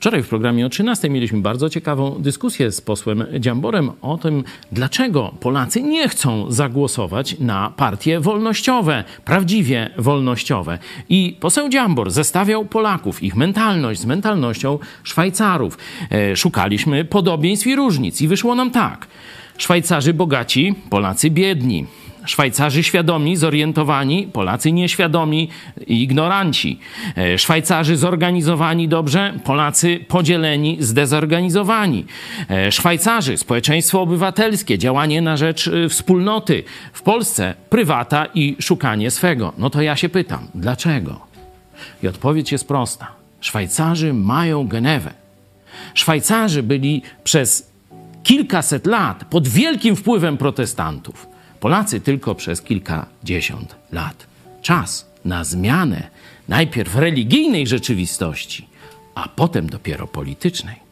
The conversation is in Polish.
Wczoraj w programie o 13 mieliśmy bardzo ciekawą dyskusję z posłem Dziamborem o tym, dlaczego Polacy nie chcą zagłosować na partie wolnościowe, prawdziwie wolnościowe. I poseł Dziambor zestawiał Polaków, ich mentalność z mentalnością Szwajcarów. E, szukaliśmy podobieństw i różnic i wyszło nam tak. Szwajcarzy bogaci, Polacy biedni. Szwajcarzy świadomi, zorientowani, Polacy nieświadomi i ignoranci. E, Szwajcarzy zorganizowani dobrze, Polacy podzieleni, zdezorganizowani. E, Szwajcarzy, społeczeństwo obywatelskie, działanie na rzecz e, wspólnoty. W Polsce prywata i szukanie swego. No to ja się pytam, dlaczego? I odpowiedź jest prosta. Szwajcarzy mają Genewę. Szwajcarzy byli przez kilkaset lat pod wielkim wpływem protestantów. Polacy tylko przez kilkadziesiąt lat. Czas na zmianę najpierw religijnej rzeczywistości, a potem dopiero politycznej.